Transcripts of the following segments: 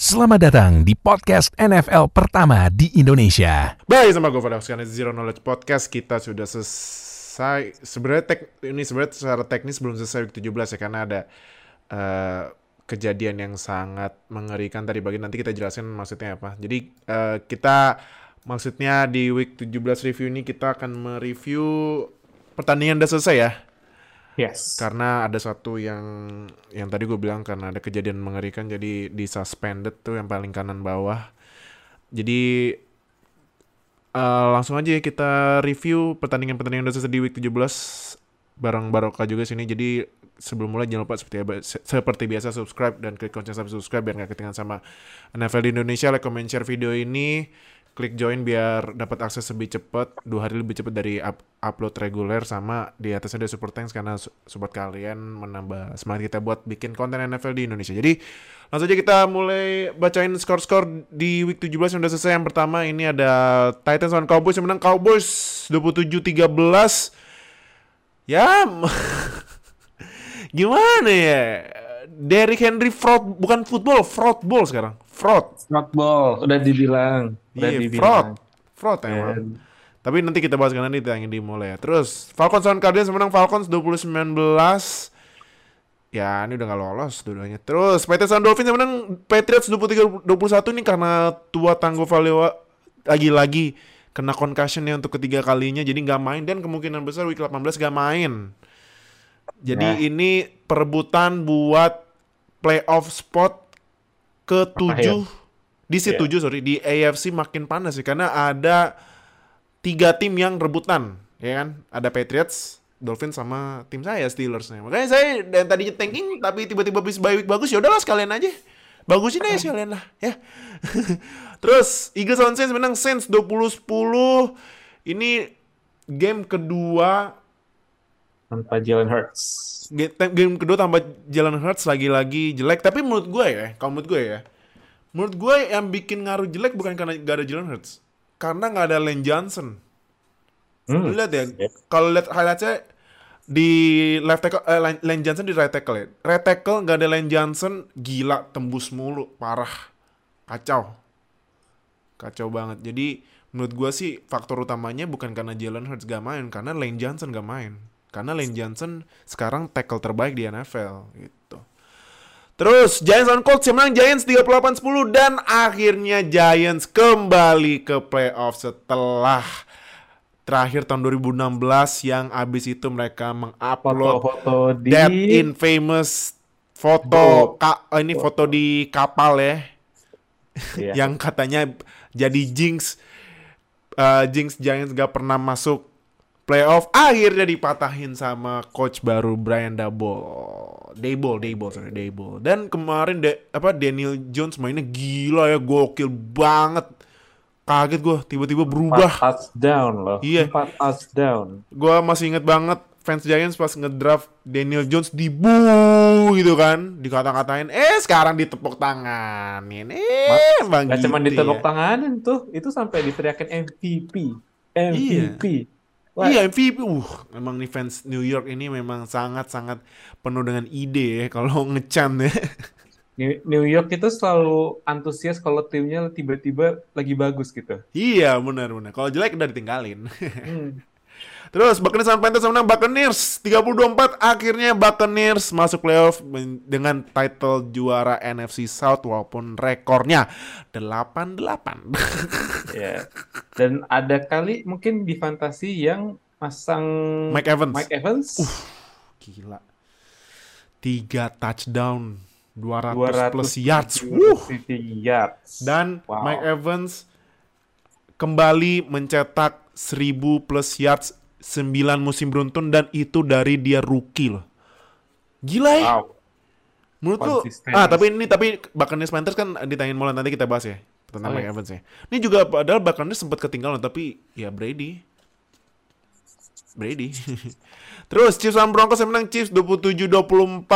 Selamat datang di podcast NFL pertama di Indonesia. Baik sama gue Fadah sekarang Zero Knowledge Podcast kita sudah selesai sebenarnya tek ini sebenarnya secara teknis belum selesai week 17 ya karena ada uh, kejadian yang sangat mengerikan tadi bagi nanti kita jelasin maksudnya apa. Jadi uh, kita maksudnya di week 17 review ini kita akan mereview pertandingan udah selesai ya. Yes. Karena ada satu yang yang tadi gue bilang karena ada kejadian mengerikan jadi di suspended tuh yang paling kanan bawah. Jadi uh, langsung aja ya kita review pertandingan-pertandingan udah di week 17 bareng Barokah juga sini. Jadi sebelum mulai jangan lupa seperti, seperti biasa subscribe dan klik lonceng subscribe biar gak ketinggalan sama NFL di Indonesia. Like, comment, share video ini klik join biar dapat akses lebih cepat dua hari lebih cepat dari up upload reguler sama di atasnya ada super thanks karena support kalian menambah semangat kita buat bikin konten NFL di Indonesia. Jadi langsung aja kita mulai bacain skor-skor di week 17 yang udah selesai. Yang pertama ini ada Titans lawan Cowboys yang menang. Cowboys 27-13 ya gimana ya Derrick Henry fraud bukan football fraud ball sekarang fraud fraud ball udah dibilang Iya, yeah, fraud. Fraud emang. Yeah. Tapi nanti kita bahas kan nanti yang dimulai ya. Terus Falcons lawan Cardinals menang Falcons 2019. Ya, ini udah gak lolos dulunya. Terus Patriots lawan Dolphins menang Patriots 23 21 ini karena tua Tanggo Valewa lagi-lagi kena concussion ya untuk ketiga kalinya jadi nggak main dan kemungkinan besar week 18 gak main. Jadi nah. ini perebutan buat playoff spot ke tujuh di situ yeah. sorry di AFC makin panas sih karena ada tiga tim yang rebutan ya kan? Ada Patriots Dolphins sama tim saya Steelers nih makanya saya dan tadinya tanking tapi tiba-tiba bis bye week bagus ya udahlah sekalian aja. Bagusin aja sekalian lah ya. Terus Eagles lawan Saints menang Saints 20-10 ini game kedua tanpa Jalen Hurts game, game kedua tanpa Jalen Hurts lagi-lagi jelek tapi menurut gue ya kalau menurut gue ya Menurut gue yang bikin ngaruh jelek bukan karena gak ada Jalen Hurts. Karena gak ada Lane Johnson. Hmm. Lihat ya, yeah. kalau lihat highlightnya di left tackle, eh, Lane Johnson di right tackle ya. Right tackle gak ada Lane Johnson, gila tembus mulu, parah. Kacau. Kacau banget. Jadi menurut gue sih faktor utamanya bukan karena Jalen Hurts gak main, karena Lane Johnson gak main. Karena Lane Johnson sekarang tackle terbaik di NFL gitu. Terus Giants lawan Colts yang menang Giants 38-10 dan akhirnya Giants kembali ke playoff setelah terakhir tahun 2016 yang abis itu mereka mengupload foto di... that infamous foto ka, oh, ini foto di kapal ya. Yeah. yang katanya jadi jinx uh, jinx Giants gak pernah masuk playoff akhirnya dipatahin sama coach baru Brian Dable. Dable, Dable, sorry, Dable. Dan kemarin de, apa Daniel Jones mainnya gila ya, gokil banget. Kaget gue, tiba-tiba berubah. Empat touchdown loh. Iya. Empat touchdown. Gue masih inget banget fans Giants pas ngedraft Daniel Jones di bu gitu kan, dikata-katain, eh sekarang ditepuk tanganin, eh bang. Gak cuma gitu ditepuk ya. tanganin tuh, itu sampai diteriakin MVP, MVP. Iya. Wah. Iya MVP, uh, memang nih fans New York ini memang sangat-sangat penuh dengan ide ya kalau ngecan ya. New York itu selalu antusias kalau timnya tiba-tiba lagi bagus gitu. Iya benar-benar. Kalau jelek udah ditinggalin. Hmm. Terus Buccaneers sama Panthers menang Buccaneers 32-4 akhirnya Buccaneers masuk playoff dengan title juara NFC South walaupun rekornya 8-8. yeah. Dan ada kali mungkin di fantasi yang masang Mike Evans. Mike Evans. Uh, gila. 3 touchdown 200, 200 plus yards. Uh. yards. Dan wow. Mike Evans kembali mencetak 1000 plus yards 9 musim beruntun dan itu dari dia rookie loh. Gila ya. Wow. Menurut lu, ah tapi ini tapi Buccaneers Panthers kan ditanya mulai nanti kita bahas ya tentang oh, Mike iya. Evans ya. Ini juga padahal Buccaneers sempat ketinggalan tapi ya Brady. Brady. Terus Chiefs lawan Broncos yang menang Chiefs 27-24.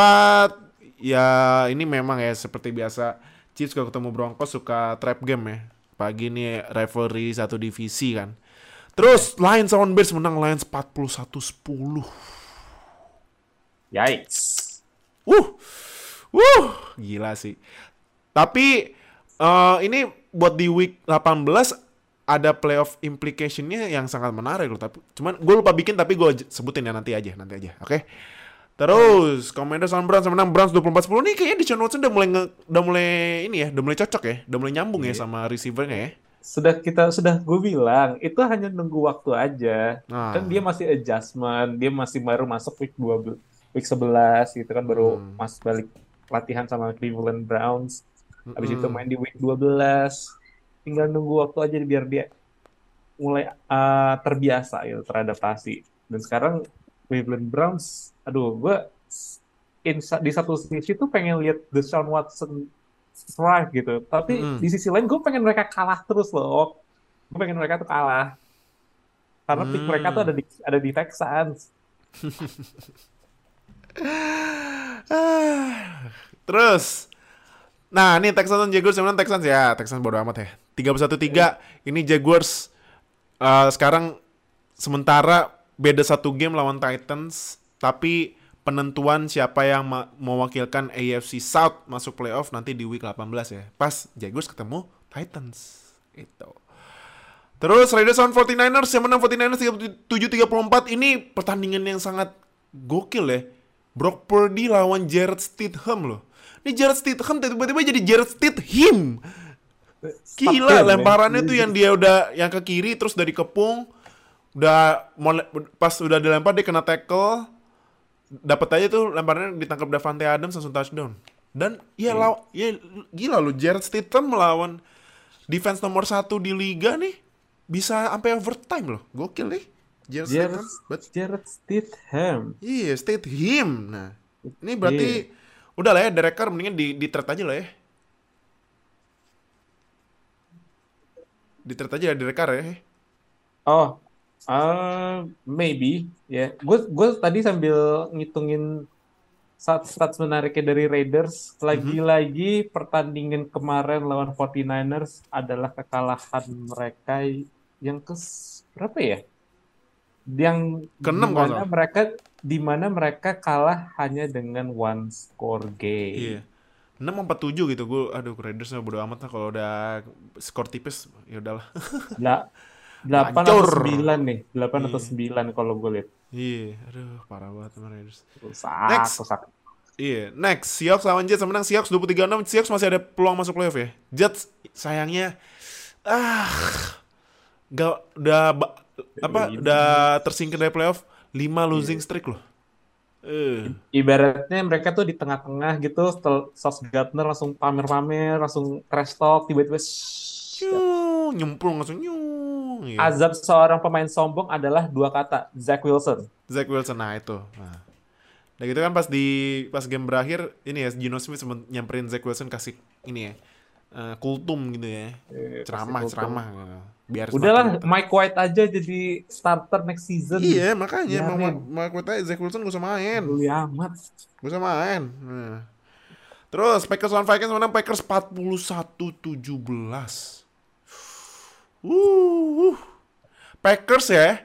Ya ini memang ya seperti biasa Chiefs kalau ketemu Broncos suka trap game ya. Pagi ini rivalry satu divisi kan. Terus Lions lawan Bears menang Lions 41-10. Yikes. Uh. Uh, gila sih. Tapi Eh, ini buat di week 18 ada playoff implication-nya yang sangat menarik loh. Tapi cuman gue lupa bikin tapi gue sebutin ya nanti aja, nanti aja. Oke. Terus Commanders lawan Browns menang Browns 24-10 nih kayaknya Deshaun Watson udah mulai nge- udah mulai ini ya, udah mulai cocok ya, udah mulai nyambung ya sama receiver-nya ya. Sudah kita sudah gue bilang itu hanya nunggu waktu aja. Nah. Kan dia masih adjustment, dia masih baru masuk week 12, week 11 gitu kan baru Hmm. mas balik latihan sama Cleveland Browns. Habis itu main di week 12. Tinggal nunggu waktu aja biar dia mulai uh, terbiasa gitu, teradaptasi. Dan sekarang Cleveland Browns, aduh, gue in, di satu sisi tuh pengen lihat Deshaun Watson thrive gitu. Tapi Mm-mm. di sisi lain gue pengen mereka kalah terus loh. Gue pengen mereka tuh kalah. Karena pick Hmm. mereka tuh ada di ada di Texans. Terus Nah, ini Texans dan Jaguars menang Texans ya. Texans bodo amat ya. 3-1-3. Ini Jaguars eh, sekarang sementara beda satu game lawan Titans, tapi penentuan siapa yang mewakilkan AFC South masuk playoff nanti di week 18 ya. Pas Jaguars ketemu Titans. Itu. Terus Raiders lawan 49ers yang menang 49ers 37-34 ini pertandingan yang sangat gokil ya. Brock Purdy lawan Jared Stidham loh. Ini Jared Stidham tiba-tiba jadi Jared Stidham. Gila Stidham, lemparannya ya. tuh yang dia udah yang ke kiri terus dari kepung udah pas udah dilempar dia kena tackle dapat aja tuh lemparannya ditangkap Davante Adams langsung touchdown. Dan ya law, ya gila lu Jared Stidham melawan defense nomor satu di liga nih bisa sampai overtime loh. Gokil nih. Jared, Jared, Stidham. Bet- Jared Stidham. Iya, Stidham. Nah, ini berarti udah lah ya Derek Carr mendingan di di aja lah ya. Di aja ya Derek Carr ya. Oh, uh, maybe ya. Gue gue tadi sambil ngitungin stats-stats menariknya dari Raiders. Lagi-lagi pertandingan kemarin lawan 49ers adalah kekalahan mereka yang ke berapa ya? Yang Keenam kalau mereka di mana mereka kalah hanya dengan one score game. Iya. 6 apa 7 gitu. Gue aduh Raiders bodo amat lah kalau udah skor tipis ya udahlah. Lah, 8 atau Hancur. 9 nih, 8 atau Iya. 9 kalau gue lihat. Iya, aduh parah banget sama Raiders. Rusak, Next. rusak. Iya, next Seahawks lawan Jets menang Seahawks 23-6. Seahawks masih ada peluang masuk playoff ya. Jets sayangnya ah gak udah apa Lima. udah tersingkir dari playoff 5 losing streak loh. Eh, Ibaratnya mereka tuh di tengah-tengah gitu, Sauce Gardner langsung pamer-pamer, langsung trash talk, tiba-tiba nyemplung langsung nyung. Iya. Azab seorang pemain sombong adalah dua kata, Zach Wilson. Zach Wilson nah itu. Nah. Dan gitu kan pas di pas game berakhir ini ya Gino Smith nyamperin Zach Wilson kasih ini ya. eh, kultum gitu ya. Eh, Ceramah, kasih kultum. ceramah. gitu. Biar Udahlah, Mike White aja jadi starter next season. Iya makanya Biarin. mau mau gue tanya Zach Wilson gak usah main, Peduli amat. gak usah main. Nah. Terus Packers lawan Vikings menang Packers 41-17. Uh, Packers ya.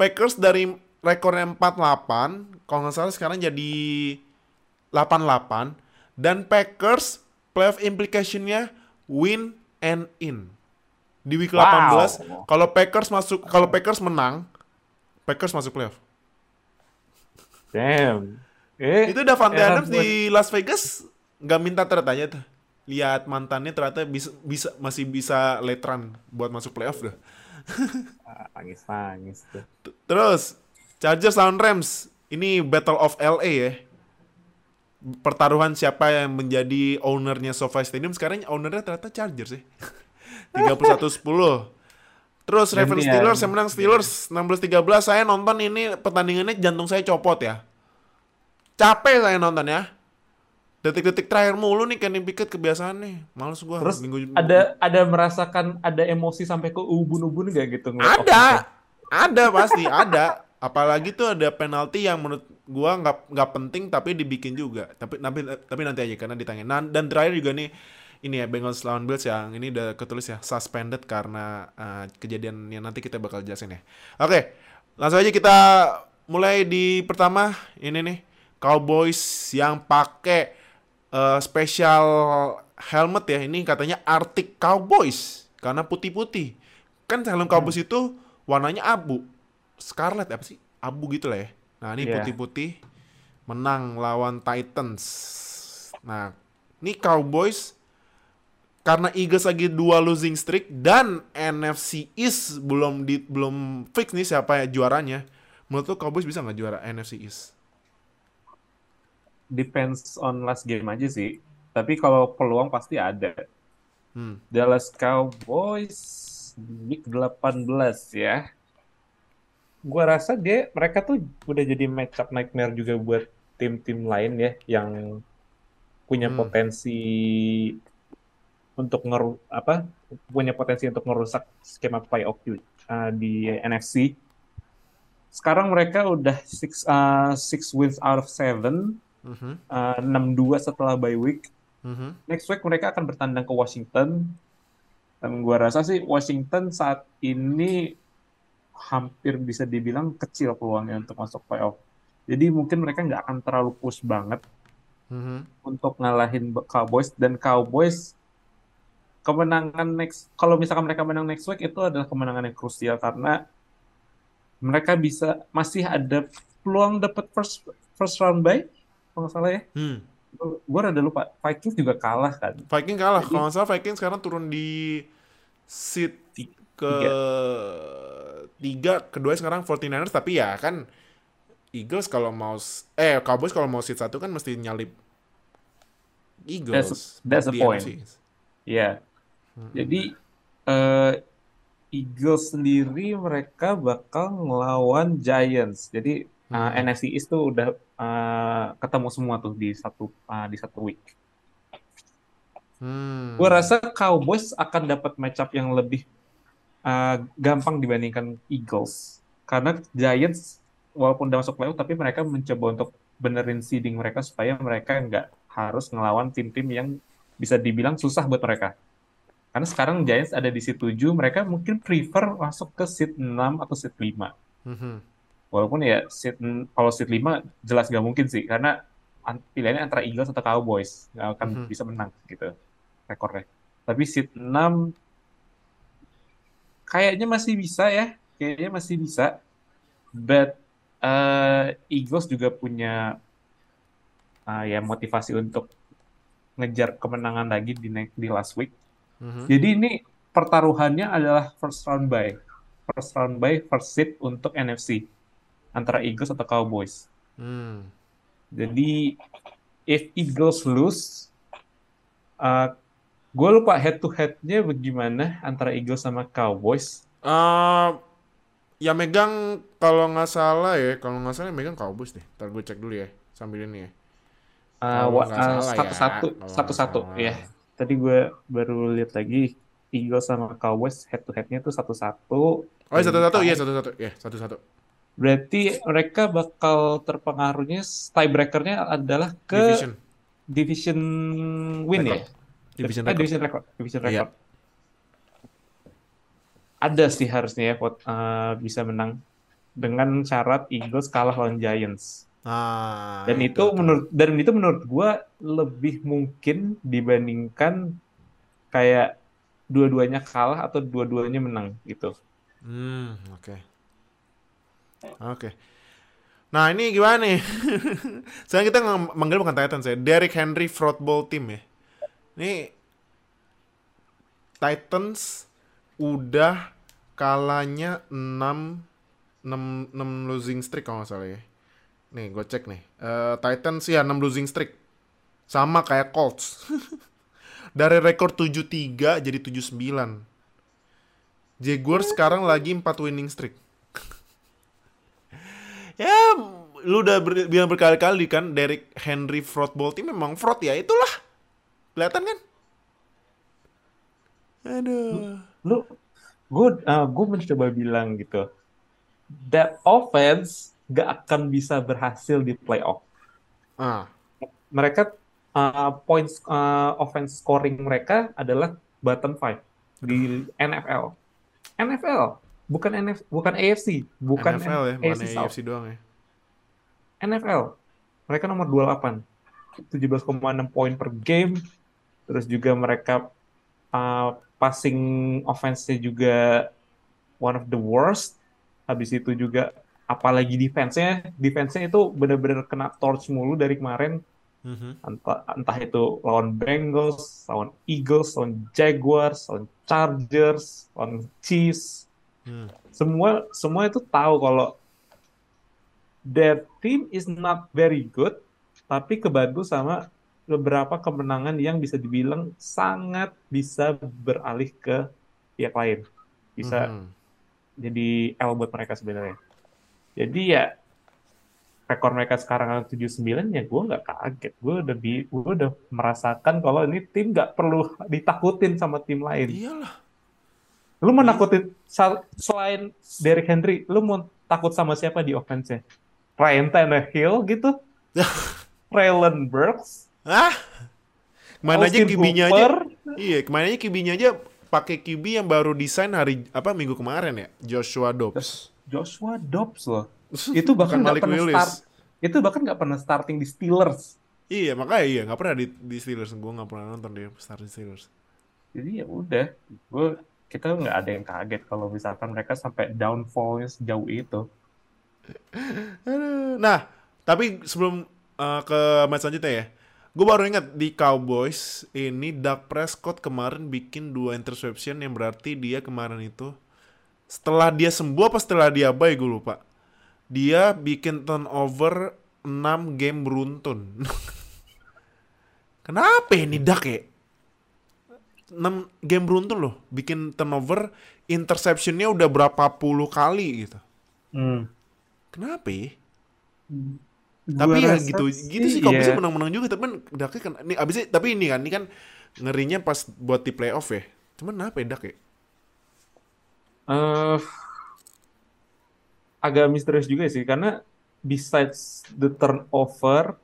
Packers dari rekornya 48, kalau nggak salah sekarang jadi 88 dan Packers playoff implication-nya win and in. Di week Wow. 18 kalau Packers masuk kalau Packers menang, Packers masuk playoff. Damn. Eh, Itu Davante era Adams di Las Vegas nggak minta trade aja tuh. Lihat mantannya ternyata bisa bisa masih bisa late run buat masuk playoff dah. Nangis-nangis tuh. T- Terus Chargers lawan Rams. Ini Battle of LA ya. Pertaruhan siapa yang menjadi ownernya SoFi Stadium sekarang ownernya ternyata Chargers ya. 31-10. Terus Ravens. Steelers yang menang Steelers 16-13. Saya nonton ini pertandingannya jantung saya copot ya. Capek saya nonton ya. Detik-detik terakhir mulu nih Kenny Pickett kebiasaan nih. Males gua Terus minggu ada ada merasakan ada emosi sampai ke ubun-ubun gak gitu? Ada. ada pasti ada. Apalagi tuh ada penalti yang menurut gua nggak nggak penting tapi dibikin juga. Tapi tapi tapi nanti aja karena ditanya. Nah, dan terakhir juga nih ini ya Bengals lawan Bills yang ini udah ketulis ya suspended karena uh, kejadian yang nanti kita bakal jelasin ya. Oke langsung aja kita mulai di pertama. Ini nih Cowboys yang pakai uh, special helmet ya. Ini katanya Arctic Cowboys karena putih-putih. Kan helm Cowboys itu warnanya abu. Scarlet apa sih? Abu gitu lah ya. Nah, ini Iya. putih-putih menang lawan Titans. Nah, ini Cowboys karena Eagles lagi dua losing streak dan NFC East belum di belum fix nih siapa ya juaranya. Menurut lu Cowboys bisa nggak juara NFC East? Depends on last game aja sih. Tapi kalau peluang pasti ada. Hmm. Dallas Cowboys week 18 ya. Gua rasa dia mereka tuh udah jadi matchup nightmare juga buat tim-tim lain ya yang punya Hmm. potensi untuk ngeru apa punya potensi untuk ngerusak skema playoff di, uh, di NFC. Sekarang mereka udah six uh, six wins out of seven, Mhm, uh, 6-2 setelah bye week mhm. next week mereka akan bertandang ke Washington. Dan gua rasa sih Washington saat ini hampir bisa dibilang kecil peluangnya untuk masuk playoff. Jadi mungkin mereka nggak akan terlalu push banget Mhm. untuk ngalahin Cowboys dan Cowboys kemenangan next kalau misalkan mereka menang next week itu adalah kemenangan yang krusial karena mereka bisa masih ada peluang dapat first first round bye kalau nggak salah ya. Hmm. Gue rada lupa. Vikings juga kalah kan. Viking kalah. Jadi- Kalau nggak salah Viking sekarang turun di seat ke tiga. Kedua sekarang 49ers. Tapi ya kan Eagles kalau mau eh Cowboys kalau mau seat satu kan mesti nyalip Eagles. that's buat the point. Ya. Jadi eh, Eagles sendiri mereka bakal ngelawan Giants. Jadi eh, Hmm. NFC East tuh udah eh, ketemu semua tuh di satu eh, di satu week. Hmm. Gue rasa Cowboys akan dapat matchup yang lebih eh, gampang dibandingkan Eagles. Karena Giants walaupun udah masuk playoff tapi mereka mencoba untuk benerin seeding mereka supaya mereka nggak harus ngelawan tim-tim yang bisa dibilang susah buat mereka. Karena sekarang Giants ada di seat 7, mereka mungkin prefer masuk ke seat 6 atau seat 5. Mhm. Walaupun ya seat, kalau seat 5 jelas nggak mungkin sih, karena an- pilihannya antara Eagles atau Cowboys. Nggak akan Mhm. bisa menang gitu rekornya. Tapi seat 6 kayaknya masih bisa ya, kayaknya masih bisa. But eh, Eagles juga punya ah, ya motivasi untuk ngejar kemenangan lagi di di last week. Mhm. Jadi ini pertaruhannya adalah first round bye. First round bye, first seed untuk NFC antara Eagles atau Cowboys. Hmm. Jadi if Eagles lose, gue lupa head to headnya bagaimana antara Eagles sama Cowboys. Eh, ya megang kalau nggak salah ya, kalau nggak salah yang megang Cowboys deh. Ntar gue cek dulu ya sambil ini ya. Uh, Kalau uh, salah ya, nggak satu-satu, salah. ya. Tadi gue baru lihat lagi Eagles sama Cowboys head to headnya itu satu-satu. Oh iya, satu-satu, Dan iya satu-satu, ya satu-satu. Berarti mereka bakal terpengaruhnya tiebreakernya adalah ke Division, division win ya? division Eh, record. division record, division Iya. record. Ada sih harusnya ya eh, bisa menang dengan syarat Eagles kalah lawan Giants. Nah, Dan itu menurut dan itu menurut gua lebih mungkin dibandingkan kayak dua-duanya kalah atau dua-duanya menang gitu. Hmm, oke. Oke. Nah, ini gimana nih? Sekarang kita manggil bukan Titans ya. Derrick Henry Football Team ya. Ini Titans udah kalahnya 6 6 6 losing streak kalau nggak salah ya. Nih, gue cek nih. Eh, Titans ya 6 losing streak. Sama kayak Colts. Dari rekor 7-3 jadi 7-9. Jaguars sekarang lagi 4 winning streak. Ya, lu udah ber- bilang berkali-kali kan Derrick Henry Football Team memang fraud ya, itulah. Kelihatan kan? Aduh. Lu gue gue mencoba bilang gitu. That offense gak akan bisa berhasil di playoff. Ah, mereka uh, points uh, offense scoring mereka adalah bottom five di NFL. NFL bukan NF, bukan AFC, bukan NFL ya, bukan AFC. AFC doang ya. NFL. Mereka nomor 28. 17,6 poin per game. Terus juga mereka uh, passing offense-nya juga one of the worst. Habis itu juga apalagi defense-nya, defense-nya itu benar-benar kena torch mulu dari kemarin. Mhm. Entah, entah itu lawan Bengals, lawan Eagles, lawan Jaguars, lawan Chargers, lawan Chiefs. Hmm. Semua semua itu tahu kalau their team is not very good, tapi kebantu sama beberapa kemenangan yang bisa dibilang sangat bisa beralih ke pihak lain. Bisa Mhm. jadi L buat mereka sebenarnya. Jadi ya rekor mereka sekarang 79 ya gue nggak kaget. Gue udah bi- gue udah merasakan kalau ini tim nggak perlu ditakutin sama tim lain. Iyalah. Lu mau nakutin sal- selain Derrick Henry, lu mau takut sama siapa di offense-nya? Ryan Tannehill gitu? Traylon Burks? Ah. Kemarin aja Austin Hooper? aja. Iya, kemarin aja kibinya aja pakai kibi yang baru desain hari apa minggu kemarin ya, Joshua Dobbs. Joshua Dobbs loh. Itu bahkan nggak pernah Willis. start. Itu bahkan nggak pernah starting di Steelers. Iya, makanya iya nggak pernah di, di Steelers. Gue nggak pernah nonton dia starting Steelers. Jadi ya udah, gue kita nggak ada yang kaget kalau misalkan mereka sampai downfallnya sejauh itu. Nah, tapi sebelum uh, ke match selanjutnya ya, gue baru ingat di Cowboys ini Dak Prescott kemarin bikin dua interception yang berarti dia kemarin itu setelah dia sembuh apa setelah dia bye gue lupa. Dia bikin turnover 6 game beruntun. Kenapa ini Dak ya? 6 game beruntun loh, bikin turnover, interceptionnya udah berapa puluh kali gitu. Hmm. Kenapa ya? tapi Gua ya gitu gitu sih kalau iya. bisa menang-menang juga tapi kan kan ini abisnya tapi ini kan ini kan ngerinya pas buat di playoff ya cuman apa ya Dak ya Eh, agak misterius juga sih karena besides the turnover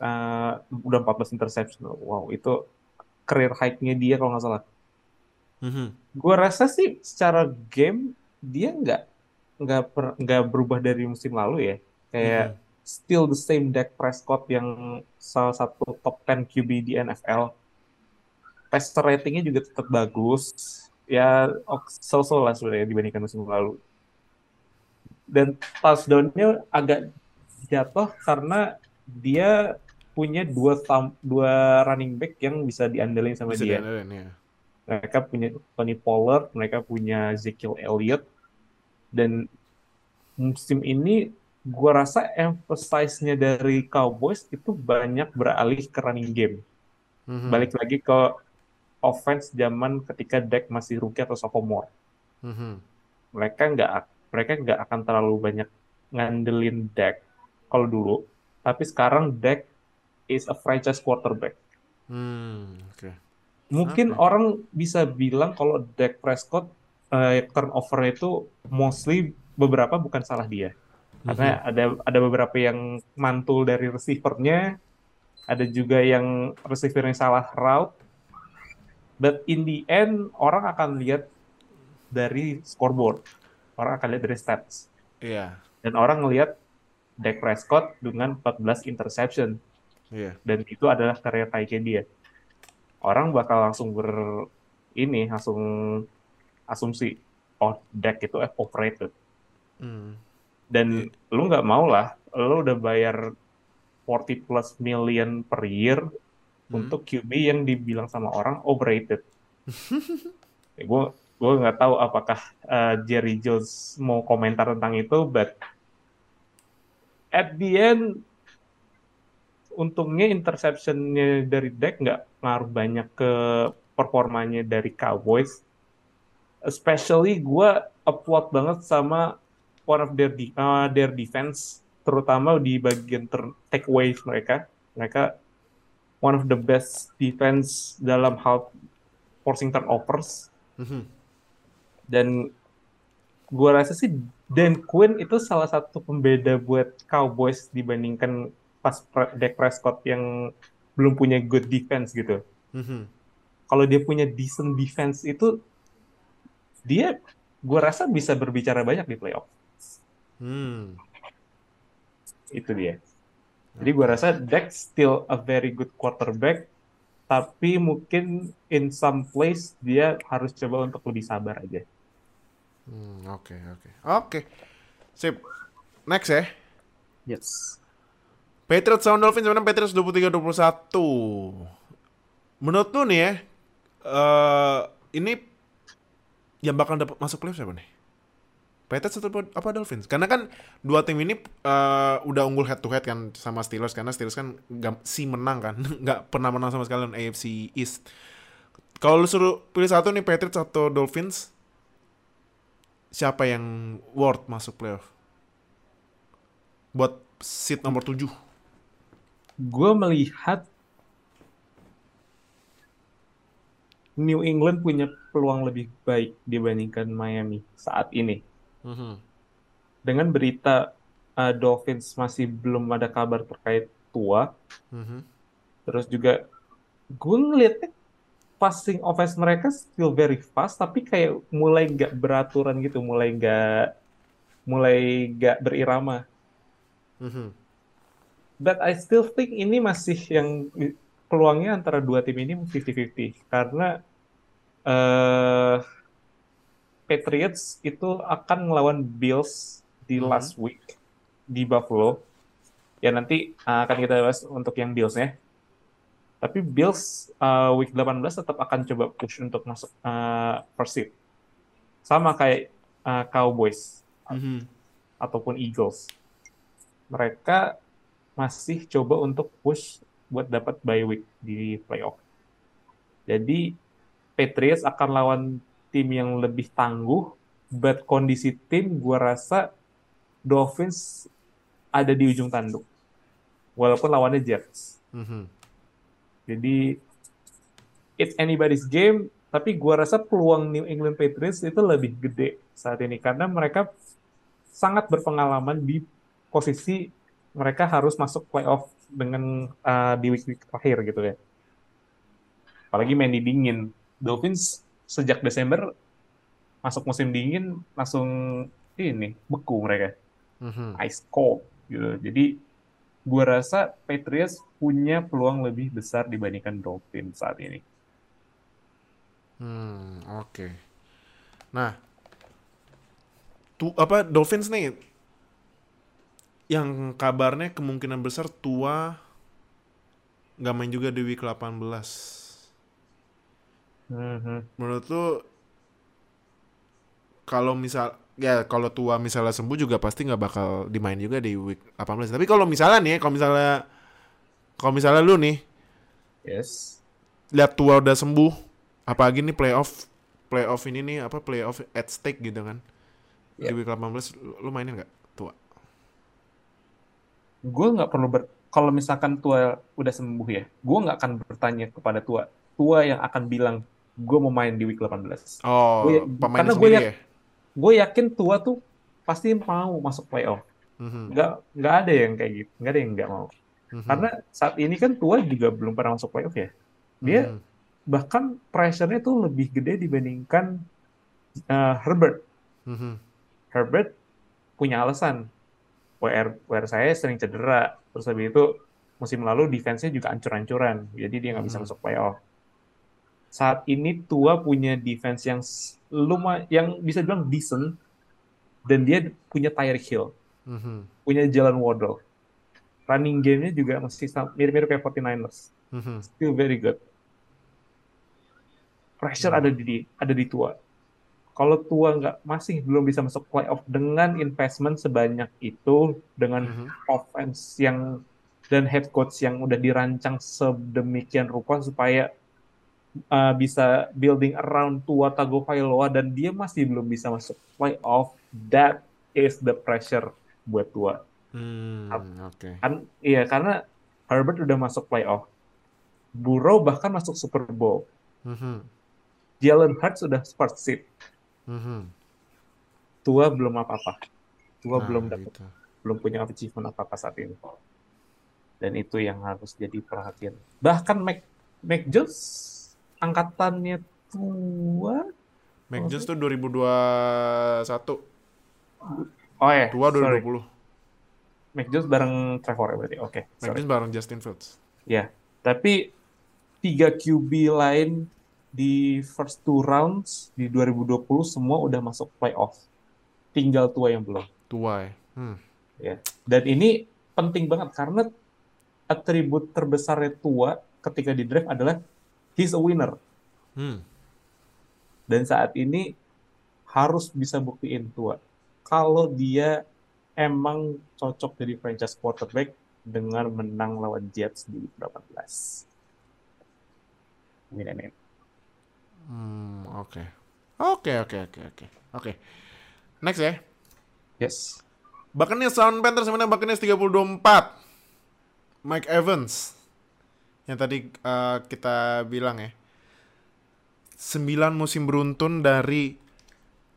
eh, udah 14 interception wow itu career high-nya dia kalau nggak salah. Mhm. gue rasa sih secara game dia nggak nggak nggak berubah dari musim lalu ya. Kayak Mhm. still the same Dak Prescott yang salah satu top 10 QB di NFL passer ratingnya juga tetap bagus. Ya so-so lah sebenarnya dibandingkan musim lalu. Dan touchdown-nya agak jatuh karena dia punya dua tam- dua running back yang bisa diandelin sama bisa dia diandalkan ya mereka punya Tony Pollard, mereka punya Ezekiel Elliott, dan musim ini gua rasa emphasize-nya dari Cowboys itu banyak beralih ke running game. Mhm. Balik lagi ke offense zaman ketika Dak masih rookie atau sophomore. Mhm. Mereka nggak mereka nggak akan terlalu banyak ngandelin Dak kalau dulu, tapi sekarang Dak is a franchise quarterback. Hmm, oke Mungkin Kenapa? orang bisa bilang kalau Dak Prescott eh, turnover itu mostly beberapa bukan salah dia. Karena ada ada beberapa yang mantul dari receivernya, ada juga yang receivernya salah route. But in the end orang akan lihat dari scoreboard. Orang akan lihat dari stats. iya Dan orang ngelihat Dak Prescott dengan 14 interception iya dan itu adalah karya high-nya dia. Orang bakal langsung ber ini langsung asumsi oh Dak itu overrated Hmm. dan lu nggak mau lah lu udah bayar 40 plus million per year Hmm. untuk QB yang dibilang sama orang overrated. gue gue nggak tahu apakah uh, Jerry Jones mau komentar tentang itu, but at the end untungnya interceptionnya dari Dak nggak ngaruh banyak ke performanya dari Cowboys. Especially gue applaud banget sama one of their de- uh, their defense, terutama di bagian ter- takeaways mereka. Mereka one of the best defense dalam hal forcing turnovers Mhm. dan gua rasa sih Dan Quinn itu salah satu pembeda buat Cowboys dibandingkan pas Dak Prescott yang belum punya good defense gitu. Mhm. Kalau dia punya decent defense itu dia gua rasa bisa berbicara banyak di playoff. Hmm. Itu dia. Jadi gua rasa Dak still a very good quarterback tapi mungkin in some place dia harus coba untuk lebih sabar aja. Hmm, oke oke. Oke. Sip. Next ya. Yes. Patriots sama Dolphins sebenarnya Patriots 23 21. Menurut lu nih ya, eh ini yang bakal dapat masuk playoff siapa nih? Patriots atau apa Dolphins? Karena kan dua tim ini eh, udah unggul head to head kan sama Steelers karena Steelers kan nggak si menang kan, nggak pernah menang sama sekali lawan AFC East. Kalau lu suruh pilih satu nih Patriots atau Dolphins, siapa yang worth masuk playoff? Buat seat nomor 7. Gue melihat New England punya peluang lebih baik dibandingkan Miami saat ini. Mhm. Dengan berita uh, Dolphins masih belum ada kabar terkait Tua, Mhm. terus juga gue ngeliatnya passing offense mereka still very fast, tapi kayak mulai nggak beraturan gitu, mulai nggak mulai nggak berirama. Mhm. But I still think ini masih yang peluangnya antara dua tim ini 50-50 karena eh Patriots itu akan melawan Bills di Mhm. last week di Buffalo. Ya nanti uh, akan kita bahas untuk yang Bills-nya. Tapi Bills uh, week 18 tetap akan coba push untuk masuk uh, first seed. Sama kayak uh, Cowboys Mhm. ataupun Eagles. Mereka masih coba untuk push buat dapat bye week di playoff. Jadi Patriots akan lawan tim yang lebih tangguh, but kondisi tim gua rasa Dolphins ada di ujung tanduk. Walaupun lawannya Jets. Mhm. Jadi it's anybody's game, tapi gua rasa peluang New England Patriots itu lebih gede saat ini karena mereka sangat berpengalaman di posisi mereka harus masuk playoff dengan uh, di week-week terakhir gitu ya. Apalagi main di dingin. Dolphins sejak Desember masuk musim dingin langsung ini beku mereka Mhm. ice cold gitu. Jadi gua rasa Patriots punya peluang lebih besar dibandingkan Dolphins saat ini. Hmm, oke. Nah, tu apa Dolphins nih yang kabarnya kemungkinan besar tua nggak main juga di week 18. Mhm. Menurut lu kalau misal ya kalau tua misalnya sembuh juga pasti nggak bakal dimain juga di week 18. Tapi kalau misalnya nih, kalau misalnya kalau misalnya lu nih Yes. lihat tua udah sembuh, apalagi nih playoff playoff ini nih apa playoff at stake gitu kan. Di Yep. week 18 lu mainin nggak? Gue nggak perlu ber kalau misalkan tua udah sembuh ya, gue nggak akan bertanya kepada tua. Tua yang akan bilang gue mau main di week 18. Oh, Gua ya- pemainnya karena gue ya-? Gue yakin tua tuh pasti mau masuk playoff. Mhm, Nggak nggak ada yang kayak gitu, nggak ada yang nggak mau. mhm, Karena saat ini kan tua juga belum pernah masuk playoff ya. Dia mhm, bahkan pressure-nya tuh lebih gede dibandingkan uh, Herbert. mhm, Herbert punya alasan. WR, WR saya sering cedera. Terus habis itu musim lalu defense-nya juga ancur-ancuran. Jadi dia nggak bisa Mhm. masuk playoff. Saat ini Tua punya defense yang lumayan, yang bisa dibilang decent. Dan dia punya Tyreek Hill. mhm, Punya Jalen Waddle. Running game-nya juga masih mirip-mirip kayak 49ers. mhm. Still very good. Pressure Hmm. ada di ada di Tua. Kalau Tua nggak masih belum bisa masuk playoff dengan investment sebanyak itu, dengan Mhm. offense yang dan head coach yang udah dirancang sedemikian rupa supaya uh, bisa building around Tua Tagovailoa dan dia masih belum bisa masuk playoff. That is the pressure buat Tua. Hmm, oke. Kan iya karena Herbert udah masuk playoff. Burrow bahkan masuk Super Bowl. Mhm, Jalen Hurts sudah first seed. Mhm. Tua belum apa-apa. Tua Nah, belum dapat, gitu. belum punya achievement apa-apa saat ini. Dan itu yang harus jadi perhatian. Bahkan Mac, Mac Jones angkatannya tua. Mac Jones tuh 2021, Oh ya, tua sorry. 2020. Mac Jones bareng Trevor ya berarti. Oke, Mac sorry. Jones bareng Justin Fields. Ya, tapi tiga QB lain di first two rounds di 2020 semua udah masuk playoff. Tinggal tua yang belum. Tua ya. Hmm. Ya. Dan ini penting banget karena atribut terbesarnya tua ketika di draft adalah he's a winner. Hmm. Dan saat ini harus bisa buktiin tua. Kalau dia emang cocok jadi franchise quarterback dengan menang lawan Jets di 18. Amin, amin. Hmm, oke. Oke, oke, oke, oke. Oke. Next ya. Yes. Buccaneers lawan Panthers menang Buccaneers 32-4. Mike Evans. Yang tadi eh, kita bilang ya. 9 musim beruntun dari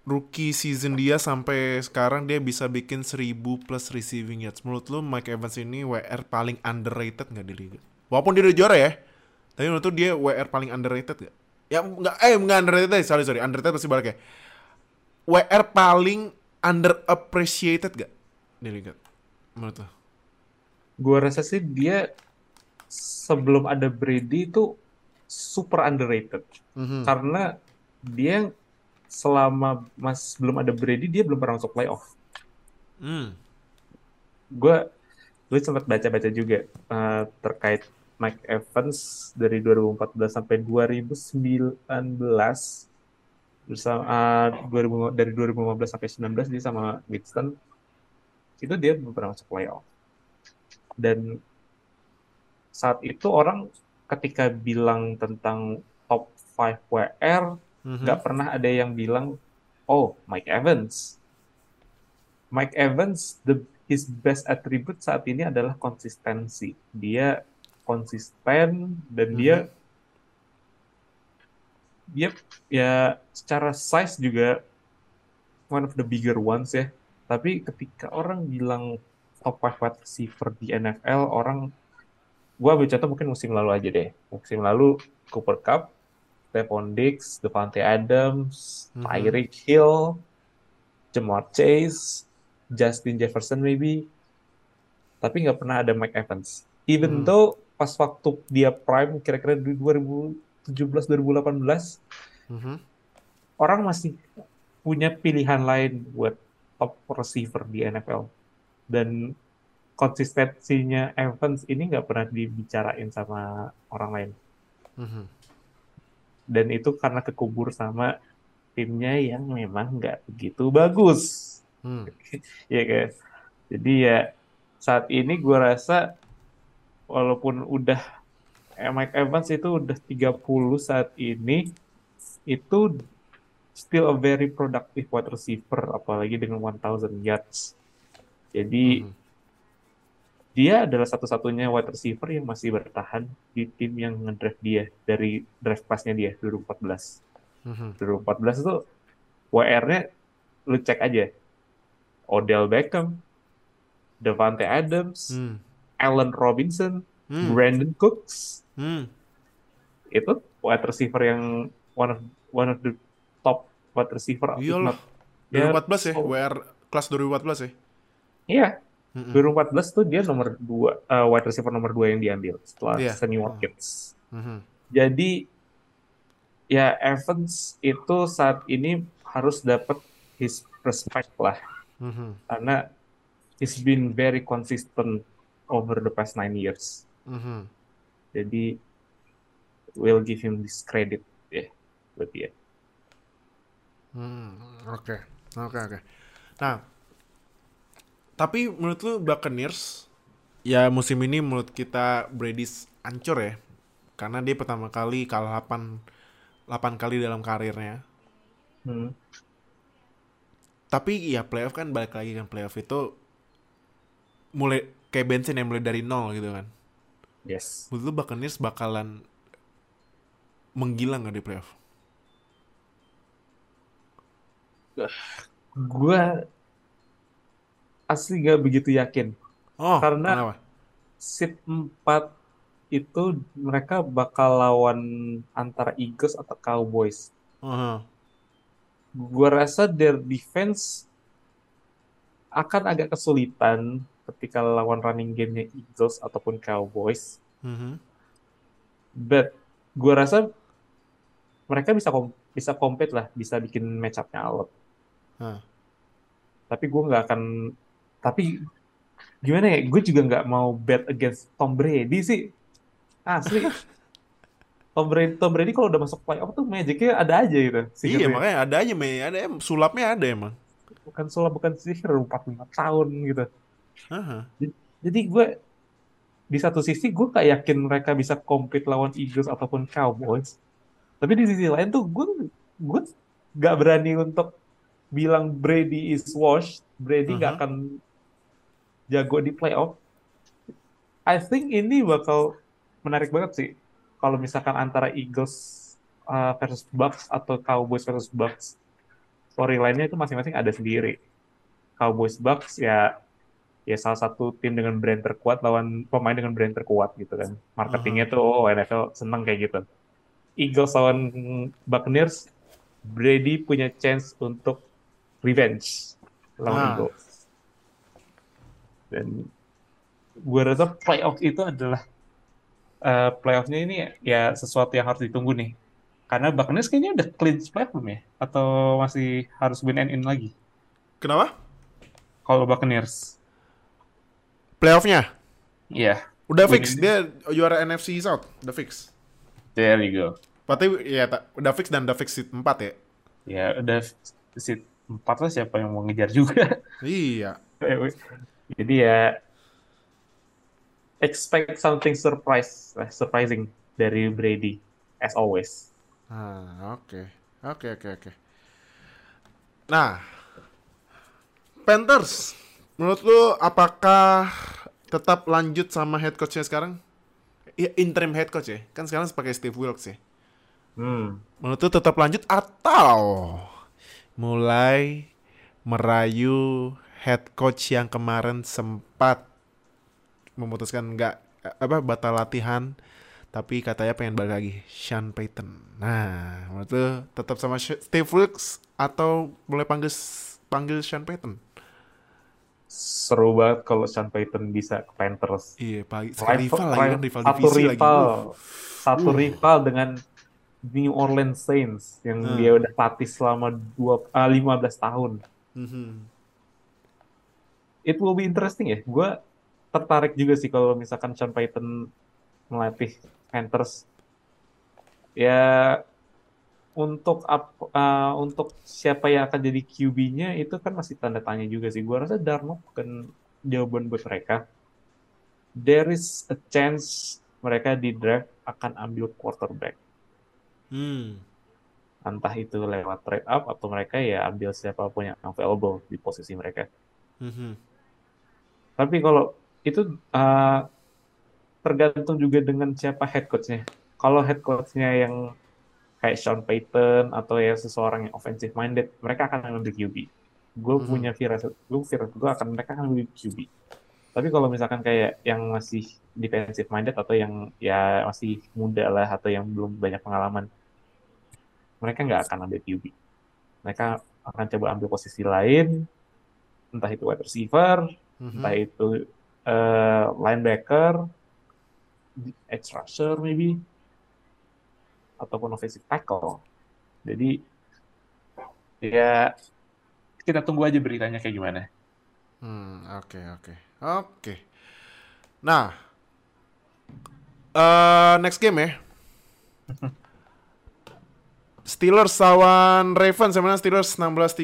rookie season dia sampai sekarang dia bisa bikin 1000 plus receiving yards. Menurut lu Mike Evans ini WR paling underrated nggak di liga? Walaupun dia udah juara ya. Tapi menurut lu dia WR paling underrated gak? Ya nggak eh nggak underrated deh, sorry sorry. Underrated pasti balik ya. WR paling underappreciated gak di liga? Menurut lu? Gua rasa sih dia sebelum ada Brady itu super underrated. Mhm. Karena dia selama mas belum ada Brady dia belum pernah masuk playoff. Hmm. Gue gue sempat baca-baca juga eh, terkait Mike Evans dari 2014 sampai 2019 bersama eh, 2000 dari 2015 sampai 19 dia sama Winston itu dia belum pernah masuk playoff. Dan saat itu orang ketika bilang tentang top 5 WR Mhm. nggak pernah ada yang bilang, oh Mike Evans. Mike Evans, the his best attribute saat ini adalah konsistensi. Dia konsisten dan dia dia ya secara size juga one of the bigger ones ya. Tapi ketika orang bilang top 5 wide receiver di NFL, orang gua ambil contoh mungkin musim lalu aja deh. Musim lalu Cooper Cup, Stephon Diggs, Devante Adams, Mhm. Tyreek Hill, Jamar Chase, Justin Jefferson maybe. Tapi nggak pernah ada Mike Evans. Even Hmm. though pas waktu dia prime kira-kira di 2017-2018, Mhm. orang masih punya pilihan lain buat top receiver di NFL. Dan konsistensinya Evans ini nggak pernah dibicarain sama orang lain. Mhm. Dan itu karena kekubur sama timnya yang memang nggak begitu bagus. Hmm. ya guys. Jadi ya saat ini gue rasa walaupun udah eh, Mike Evans itu udah 30 saat ini itu still a very productive wide receiver apalagi dengan 1000 yards. Jadi Mhm. dia adalah satu-satunya wide receiver yang masih bertahan di tim yang ngedraft dia dari draft class-nya dia 2014. Mhm. 2014 itu WR-nya lu cek aja. Odell Beckham, Devante Adams, Hmm. Allen Robinson, Hmm. Brandon Cooks. Hmm. Itu wide receiver yang one of one of the top wide receiver. if Iyalah. not- ya, 2014 ya, oh. WR kelas 2014 ya. Iya, Mhm. 2014 tuh dia nomor dua, eh, wide receiver nomor dua yang diambil setelah Iya. Sammy Watkins. Mhm. Jadi ya Evans itu saat ini harus dapat his respect lah Mhm. karena he's been very consistent over the past nine years. Mhm. Jadi we'll give him this credit ya buat dia. Hmm, Oke, oke, oke. Nah, tapi menurut lu Buccaneers ya musim ini menurut kita Brady ancur ya, karena dia pertama kali kalah 8 8 kali dalam karirnya. Hmm. Tapi ya playoff kan balik lagi kan playoff itu mulai kayak bensin yang mulai dari nol gitu kan. Yes. Menurut lu Buccaneers bakalan menggilang gak di playoff? Gua asli gak begitu yakin. Oh, Karena- kenapa? Seat 4 itu mereka bakal lawan antara Eagles atau Cowboys. Aha. Gua rasa their defense akan agak kesulitan ketika lawan running game-nya Eagles ataupun Cowboys. Mhm. But gue rasa mereka bisa kom bisa compete lah, bisa bikin match up-nya alot. Hah. Tapi gue nggak akan, tapi gimana ya? Gue juga nggak mau bet against Tom Brady sih. Asli. Tom Brady, Tom Brady kalau udah masuk playoff tuh magicnya ada aja gitu. Iya sihirnya. makanya ada aja ada em- sulapnya ada emang. Bukan sulap, bukan sihir, 45 tahun gitu. Aha. Jadi gue di satu sisi gue gak yakin mereka bisa compete lawan Eagles ataupun Cowboys. Tapi di sisi lain tuh gue gue gak berani untuk bilang Brady is washed. Brady Mhm. gak akan jago di playoff. I think ini bakal menarik banget sih. Kalau misalkan antara Eagles uh, versus Bucks atau Cowboys versus Bucks. Storyline-nya itu masing-masing ada sendiri. Cowboys Bucks ya ya salah satu tim dengan brand terkuat lawan pemain dengan brand terkuat gitu kan. Marketingnya tuh oh NFL seneng kayak gitu. Eagles lawan Buccaneers, Brady punya chance untuk revenge lawan Ah. Eagles. Dan gue rasa playoff itu adalah eh, playoffnya ini ya sesuatu yang harus ditunggu nih. Karena Buccaneers kayaknya udah clinch playoff belum ya? Atau masih harus win and in lagi? Kenapa? Kalau Buccaneers. Playoffnya Iya, udah Win fix dia juara NFC South, udah fix. there you go. Berarti ya udah fix dan udah fix seat 4 ya. Ya udah seat 4 lah siapa yang mau ngejar juga. Iya. Jadi ya expect something surprise, eh, surprising dari Brady as always. Ah, oke. Oke, oke, oke. Nah, Panthers, menurut lu apakah tetap lanjut sama head coachnya sekarang? Ya, interim head coach ya. Kan sekarang pakai Steve Wilkes ya. Hmm. Menurut lu tetap lanjut atau mulai merayu head coach yang kemarin sempat memutuskan nggak apa batal latihan tapi katanya pengen balik lagi Sean Payton. Nah, menurut lu tetap sama Steve Wilkes atau mulai panggil panggil Sean Payton? Seru banget kalau Sean Payton bisa ke Panthers. Iya, pagi sekali rival lagi kan rival satu divisi lagi. rival, Uh, satu Uh. rival dengan New Orleans Saints yang Hmm. dia udah latih selama dua, ah, 15 tahun. mhm. It will be interesting ya. Gue tertarik juga sih kalau misalkan Sean Payton melatih Panthers. Ya untuk ap- ah, untuk siapa yang akan jadi QB-nya itu kan masih tanda tanya juga sih. Gue rasa Darnold bukan jawaban buat mereka. There is a chance mereka di draft akan ambil quarterback. Hmm. Entah itu lewat trade up atau mereka ya ambil siapa pun yang available di posisi mereka. mhm. Tapi kalau itu uh, tergantung juga dengan siapa head coach-nya. Kalau head coach-nya yang kayak Sean Payton atau ya seseorang yang offensive minded, mereka akan ambil QB. Gue Mhm. punya firasat, gue firasat gue akan mereka akan ambil QB. Tapi kalau misalkan kayak yang masih defensive minded atau yang ya masih muda lah atau yang belum banyak pengalaman, mereka nggak akan ambil QB. Mereka akan coba ambil posisi lain, entah itu wide receiver, Mhm. entah itu eh, linebacker, edge rusher maybe, ataupun offensive tackle. Jadi ya kita tunggu aja beritanya kayak gimana. Hmm, oke oke. Oke. Nah, eh next game ya. Steelers lawan Ravens mana Steelers 16-13.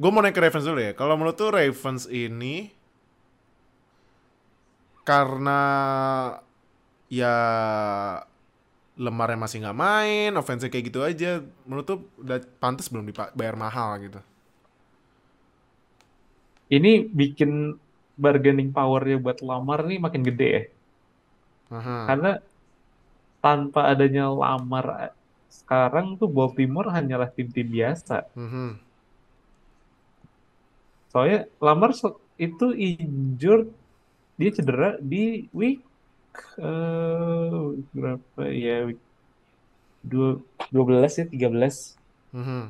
Gue mau naik ke Ravens dulu ya. Kalau menurut tuh Ravens ini karena ya Lemarnya masih nggak main, offense kayak gitu aja. Menurut tuh udah pantas belum dibayar mahal gitu. Ini bikin bargaining power-nya buat Lamar nih makin gede ya. Aha. Karena tanpa adanya Lamar sekarang tuh Baltimore hanyalah tim-tim biasa. Mhm. Soalnya Lamar itu injured, dia cedera di week eh, berapa ya week dua, 12 ya 13 Mhm.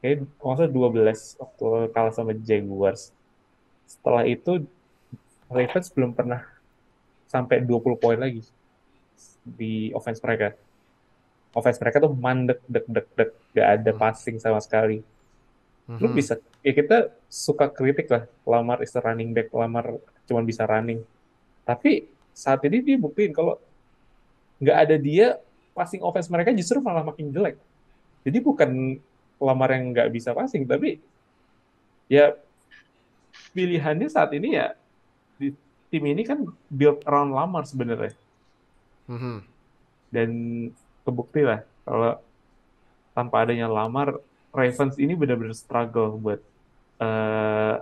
kayak maksudnya 12 waktu kalah sama Jaguars. Setelah itu Ravens belum pernah sampai 20 poin lagi. di offense mereka. Offense mereka tuh mandek, dek, dek, dek, gak ada Hmm. passing sama sekali. Lu Mhm. bisa, ya kita suka kritik lah, Lamar is the running back, Lamar cuma bisa running. Tapi saat ini dia buktiin kalau nggak ada dia, passing offense mereka justru malah makin jelek. Jadi bukan Lamar yang nggak bisa passing, tapi ya pilihannya saat ini ya di tim ini kan build around Lamar sebenarnya Mhm. dan kebukti lah kalau tanpa adanya Lamar Ravens ini benar-benar struggle buat eh,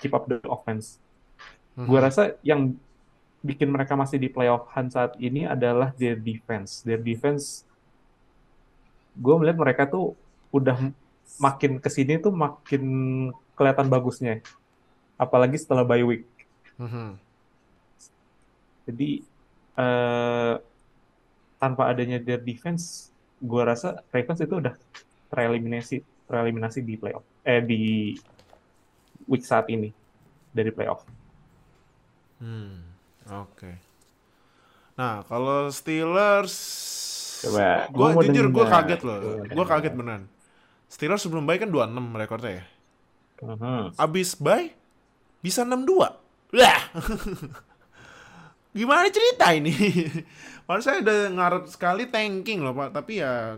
keep up the offense. Mhm. Gue rasa yang bikin mereka masih di playoff hunt saat ini adalah their defense. Their defense, gue melihat mereka tuh udah makin ke sini tuh makin kelihatan bagusnya. Apalagi setelah bye week. Mhm. Jadi eh, tanpa adanya their defense, gue rasa Ravens itu udah tereliminasi, tereliminasi di playoff, eh di week saat ini dari playoff. Hmm, oke. Nah, kalau Steelers, Coba, gue gua mau jujur gue kaget loh, gue kaget beneran. Steelers sebelum bye kan 26 rekornya ya. Mhm. Abis bye bisa 62. Wah. Gimana cerita ini? Padahal saya udah ngarep sekali tanking loh Pak, tapi ya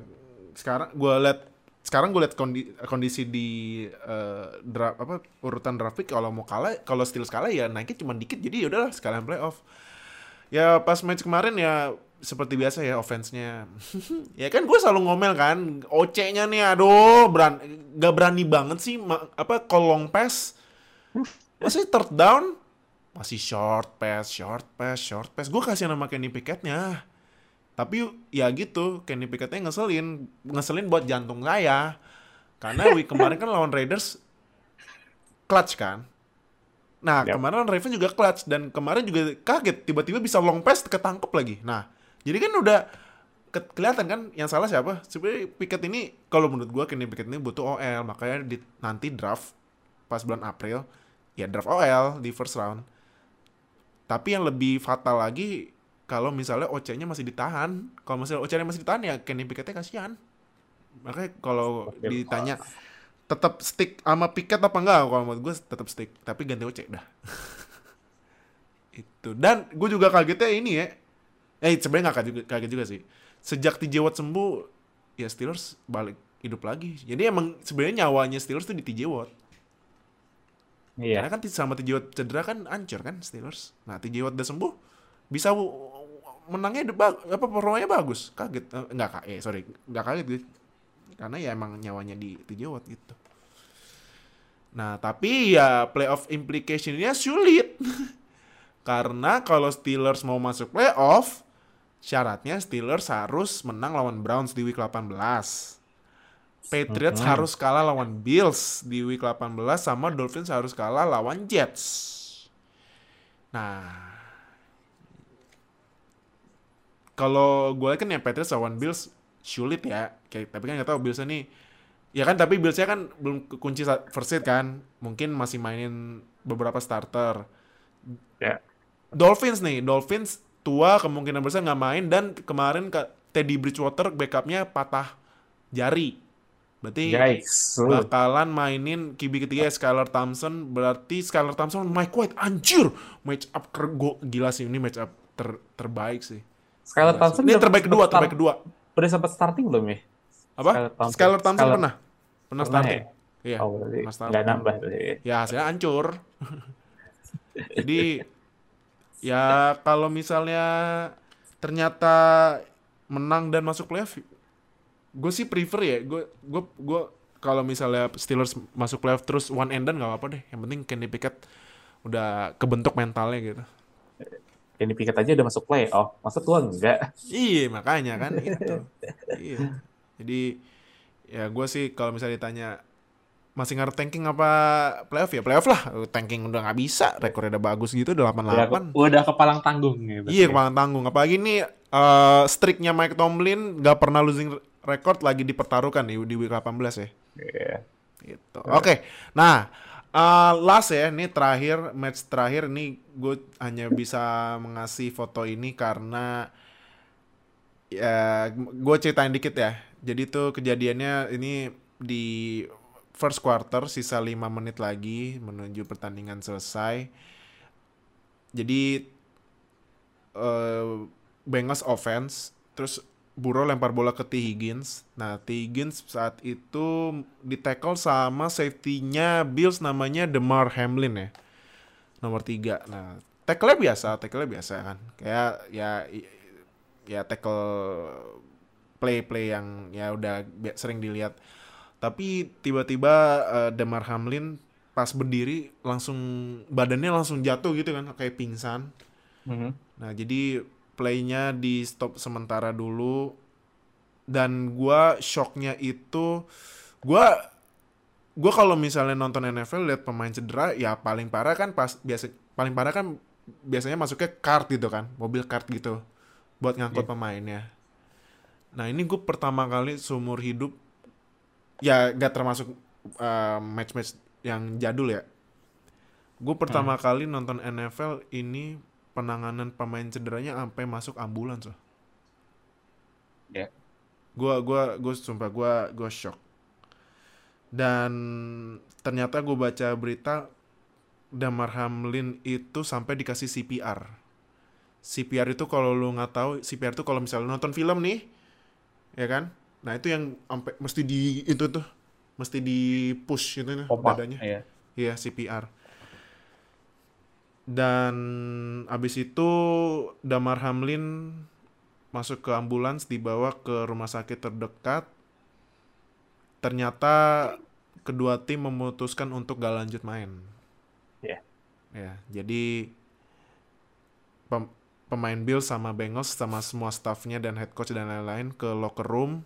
sekarang gue liat sekarang gue liat kondi- kondisi di eh, draft apa urutan draft kalau mau kalah kalau Steelers kalah ya naiknya cuma dikit jadi ya udahlah sekalian playoff. Ya pas match kemarin ya seperti biasa ya offense-nya. ya kan gue selalu ngomel kan, OC-nya nih aduh beran gak berani banget sih ma- apa call long pass. Masih third down masih short pass, short pass, short pass. Gue kasih nama Kenny Pickett-nya. Tapi ya gitu, Kenny Pickett-nya ngeselin, ngeselin buat jantung saya. Karena week kemarin kan lawan Raiders clutch kan. Nah, Yap. kemarin lawan Ravens juga clutch dan kemarin juga kaget tiba-tiba bisa long pass ketangkep lagi. Nah, jadi kan udah ke- kelihatan kan yang salah siapa? Sebenarnya Pickett ini kalau menurut gua Kenny Pickett ini butuh OL, makanya di, nanti draft pas bulan April ya draft OL di first round. Tapi yang lebih fatal lagi kalau misalnya OC-nya masih ditahan. Kalau misalnya OC-nya masih ditahan ya Kenny Pickett-nya kasihan. Makanya kalau ditanya tetap stick sama Pickett apa enggak? Kalau menurut gue tetap stick, tapi ganti OC dah. Itu. Dan gue juga kagetnya ini ya. Eh sebenarnya nggak kaget, juga- kaget juga sih. Sejak TJ Watt sembuh, ya Steelers balik hidup lagi. Jadi emang sebenarnya nyawanya Steelers tuh di TJ Watt. Iya. Karena kan sama TJ Watt cedera kan hancur kan Steelers. Nah TJ Watt udah sembuh, bisa menangnya bag- apa performanya bagus. Kaget Eh, nggak kak? Eh sorry nggak kaget gue. Karena ya emang nyawanya di TJ Watt gitu. Nah tapi ya playoff implication-nya sulit. Karena kalau Steelers mau masuk playoff, syaratnya Steelers harus menang lawan Browns di week 18. Patriots Mhm. harus kalah lawan Bills di week 18 sama Dolphins harus kalah lawan Jets. Nah, kalau gue lihat kan ya Patriots lawan Bills sulit ya. Kayak tapi kan nggak tahu Bills ini ya kan tapi Billsnya kan belum kunci first seed kan. Mungkin masih mainin beberapa starter. Ya. Dolphins nih, Dolphins tua kemungkinan besar nggak main dan kemarin ke Teddy Bridgewater backupnya patah jari. Berarti lu bakalan mainin QB ketiga Skylar Thompson berarti Skylar Thompson Mike White anjir match up gila sih ini match up ter- terbaik sih Skylar Gila Thompson ini terbaik kedua start- terbaik kedua. Udah sempat starting belum ya? apa? Skylar Thompson. Skylar Thompson Skylar- pernah. Pernah Pernah starting. ya? iya. Oh, berarti starting. nggak nambah berarti. ya hasilnya hancur. Jadi ya kalau misalnya ternyata menang dan masuk playoff gue sih prefer ya. Gue gue gue kalau misalnya Steelers masuk playoff terus one and done nggak apa-apa deh. Yang penting Kenny Pickett udah kebentuk mentalnya gitu Kenny Pickett aja udah masuk playoff, masa tua enggak? iya makanya kan itu iya jadi ya gue sih kalau misalnya ditanya masih ngarep tanking apa playoff ya playoff lah tanking udah nggak bisa rekornya udah bagus gitu udah 88 Udah, udah kepalang tanggung gitu. Iya kepala tanggung. Apalagi nih eh streaknya Mike Tomlin gak pernah losing record lagi dipertaruhkan di, di week 18 ya. Iya. Gitu. Oke. Nah, eh, last ya, ini terakhir match terakhir ini gue hanya bisa mengasih foto ini karena ya gue ceritain dikit ya. Jadi tuh kejadiannya ini di first quarter sisa 5 menit lagi menuju pertandingan selesai. Jadi eh Bengals offense terus Burrow lempar bola ke T. Higgins. Nah, T. Higgins saat itu di tackle sama safety-nya Bills namanya Demar Hamlin ya. Nomor 3. Nah, tackle-nya biasa, tackle-nya biasa kan. Kayak ya ya tackle play-play yang ya udah sering dilihat. Tapi tiba-tiba eh, Demar Hamlin pas berdiri langsung badannya langsung jatuh gitu kan kayak pingsan. Mhm. Nah, jadi playnya di stop sementara dulu. Dan gua shocknya itu gua gua kalau misalnya nonton NFL lihat pemain cedera ya paling parah kan pas biasa paling parah kan biasanya masuknya kart gitu kan mobil kart gitu buat ngangkut pemainnya. Nah ini gue pertama kali seumur hidup ya gak termasuk uh, match-match yang jadul ya. Gue pertama kali nonton NFL ini penanganan pemain cederanya sampai masuk ambulans loh Ya. gua gua gue sumpah gua gua shock dan ternyata gue baca berita Damar Hamlin itu sampai dikasih CPR CPR itu kalau lu nggak tahu CPR itu kalau misalnya lu nonton film nih ya kan nah itu yang sampai mesti di itu tuh mesti di push gitu nih dadanya Iya. Iya CPR. Dan abis itu Damar Hamlin masuk ke ambulans dibawa ke rumah sakit terdekat. Ternyata kedua tim memutuskan untuk gak lanjut main. Iya. Ya, jadi pem- pemain Bills sama Bengals sama semua staffnya dan head coach dan lain-lain ke locker room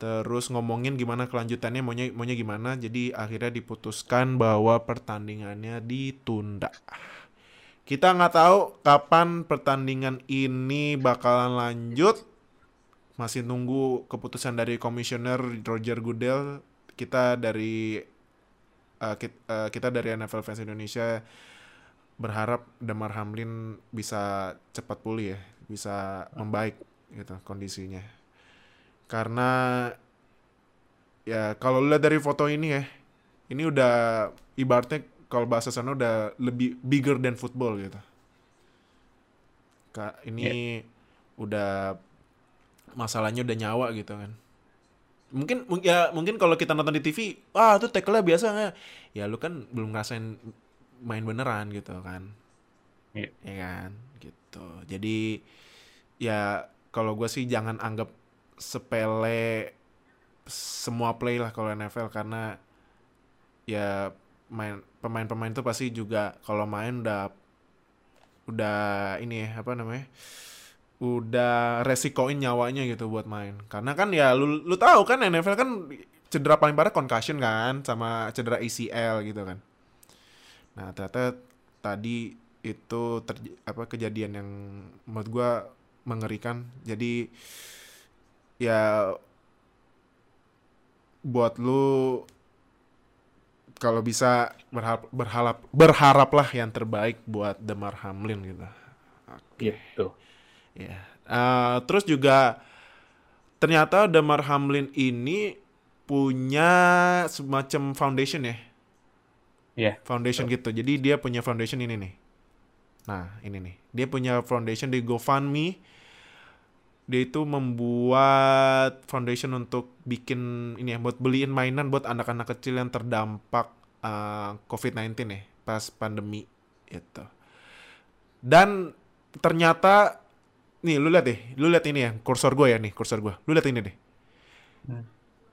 terus ngomongin gimana kelanjutannya maunya maunya gimana jadi akhirnya diputuskan bahwa pertandingannya ditunda kita nggak tahu kapan pertandingan ini bakalan lanjut. Masih nunggu keputusan dari komisioner Roger Goodell. Kita dari eh, kit- eh, kita dari NFL Fans Indonesia berharap Damar Hamlin bisa cepat pulih ya bisa membaik gitu kondisinya. Karena ya kalau lihat dari foto ini ya ini udah ibaratnya kalau bahasa sana udah lebih bigger than football gitu. Kak ini udah masalahnya udah nyawa gitu kan. Mungkin mung- ya mungkin kalau kita nonton di TV ah itu tackle-nya biasa nggak? Ya lu kan belum ngerasain main beneran gitu kan. Iya. ya kan? Gitu. Jadi ya kalau gue sih jangan anggap sepele semua play lah kalau NFL karena ya main pemain-pemain tuh pasti juga kalau main udah udah ini ya apa namanya udah resikoin nyawanya gitu buat main. Karena kan ya lu lu tahu kan NFL kan cedera paling parah concussion kan sama cedera ACL gitu kan. Nah ternyata tadi itu terj- apa kejadian yang menurut gua mengerikan. Jadi ya buat lu kalau bisa berharap berharap berharaplah yang terbaik buat Demar Hamlin gitu. Gitu. Ya. Eh, terus juga ternyata Demar Hamlin ini punya semacam foundation ya. Iya. Foundation gitu. Jadi dia punya foundation ini nih. Nah, ini nih. Dia punya foundation di GoFundMe. Dia itu membuat foundation untuk bikin ini ya, buat beliin mainan buat anak-anak kecil yang terdampak eh, COVID-19 ya, pas pandemi itu. Dan ternyata nih lu lihat deh, lu lihat ini ya, kursor gue ya nih, kursor gue. Lu lihat ini deh. Hmm.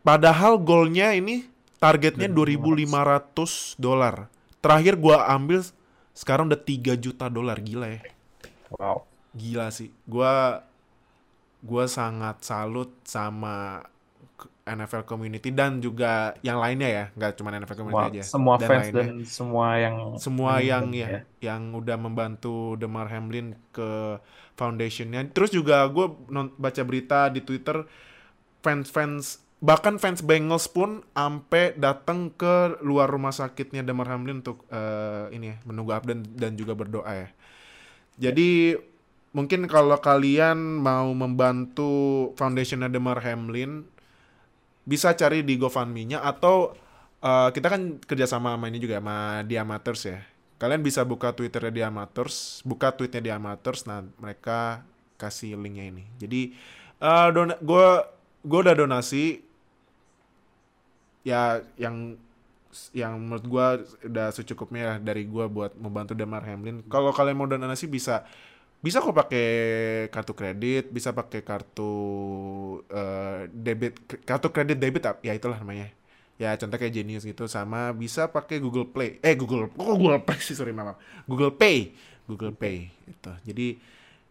Padahal golnya ini targetnya 2.500 dolar. Terakhir gua ambil sekarang udah 3 juta dolar, gila ya. Wow. Gila sih. Gua gua sangat salut sama NFL community dan juga yang lainnya ya, nggak cuma NFL community Semua, aja. semua Dan fans lainnya dan semua yang semua yang ya. ya, yang udah membantu Demar Hamlin ke foundationnya. Terus juga gue baca berita di Twitter fans-fans bahkan fans Bengals pun ampe datang ke luar rumah sakitnya Demar Hamlin untuk eh, ini ya menunggu update dan juga berdoa ya. Jadi mungkin kalau kalian mau membantu foundationnya Demar Hamlin bisa cari di GoFundMe-nya atau eh, kita kan kerjasama sama ini juga sama The Amateurs ya. Kalian bisa buka Twitternya The Amateurs, buka tweetnya The Amateurs, nah mereka kasih linknya ini. Jadi eh dona gue gue udah donasi ya yang yang menurut gua udah secukupnya lah dari gua buat membantu Demar Hamlin. Kalau kalian mau donasi bisa bisa kok pakai kartu kredit, bisa pakai kartu eh, debit kartu kredit debit ya itulah namanya. Ya contoh kayak Genius gitu sama bisa pakai Google Play. Eh Google kok Google Play sih sorry maaf. Google Pay. Google Pay itu. Jadi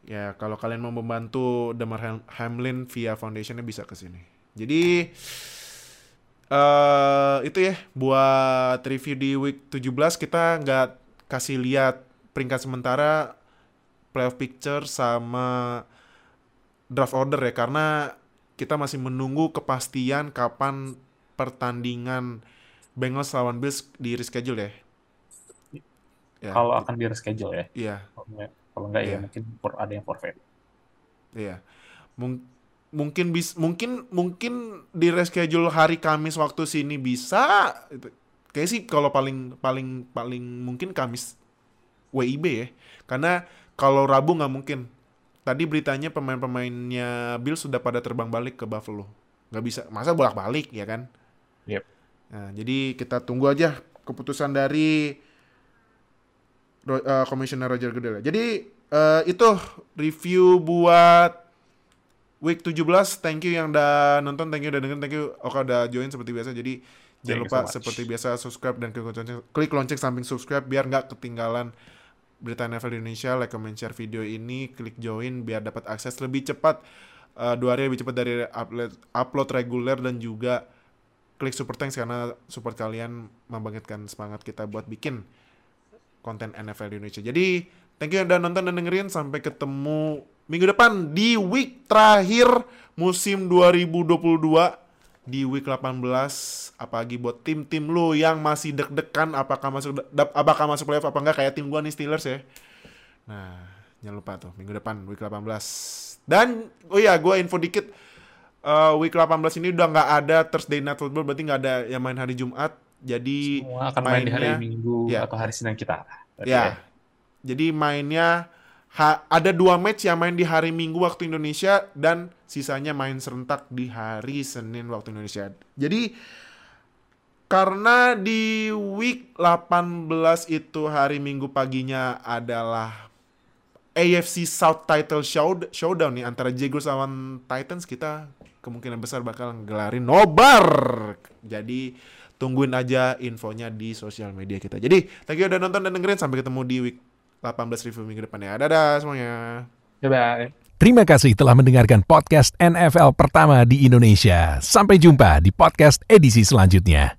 ya kalau kalian mau membantu Demar Ham- Hamlin via foundationnya bisa ke sini. Jadi eh itu ya buat review di week 17 kita nggak kasih lihat peringkat sementara playoff picture sama draft order ya karena kita masih menunggu kepastian kapan pertandingan Bengals lawan Bills di reschedule ya. Ya, Kalau akan di reschedule ya. iya, Kalau enggak, ya Iya. mungkin ada yang forfeit. iya. Mung- mungkin bis mungkin mungkin di reschedule hari Kamis waktu sini bisa. Itu- Kayak sih kalau paling paling paling mungkin Kamis WIB ya. Karena kalau Rabu nggak mungkin. Tadi beritanya pemain-pemainnya Bill sudah pada terbang balik ke Buffalo. Nggak bisa, masa bolak-balik ya kan? Yep. Nah, jadi kita tunggu aja keputusan dari Ro- eh, Komisioner Roger Goodell. Jadi eh, itu review buat week 17. Thank you yang udah nonton, thank you udah dengerin, thank you Oka udah join seperti biasa. Jadi jangan Thank you lupa so much. seperti biasa subscribe dan klik lonceng, klik lonceng samping subscribe biar nggak ketinggalan berita NFL Indonesia. Like, comment, share video ini, klik join biar dapat akses lebih cepat. eh, dua hari lebih cepat dari upload, upload reguler dan juga klik super thanks karena support kalian membangkitkan semangat kita buat bikin konten NFL di Indonesia. Jadi, thank you udah nonton dan dengerin. Sampai ketemu minggu depan di week terakhir musim 2022 di week 18 apalagi buat tim-tim lu yang masih deg-degan apakah masuk apakah masuk playoff apa enggak kayak tim gua nih Steelers ya. Nah, jangan lupa tuh minggu depan week 18. Dan oh iya, gua info dikit eh, week 18 ini udah nggak ada Thursday Night Football berarti nggak ada yang main hari Jumat. Jadi Semua akan main di hari mainnya- Minggu ya. atau hari Senin kita. Ya. Jadi mainnya ha- ada dua match yang main di hari Minggu waktu Indonesia dan sisanya main serentak di hari Senin waktu Indonesia. Jadi karena di week 18 itu hari Minggu paginya adalah AFC South Title Show Showdown nih antara Jaguars lawan Titans kita kemungkinan besar bakal ngelarin nobar. Jadi tungguin aja infonya di sosial media kita. Jadi thank you udah nonton dan dengerin sampai ketemu di week 18 review minggu depan ya. Dadah semuanya. Bye-bye. Terima kasih telah mendengarkan podcast NFL pertama di Indonesia. Sampai jumpa di podcast edisi selanjutnya.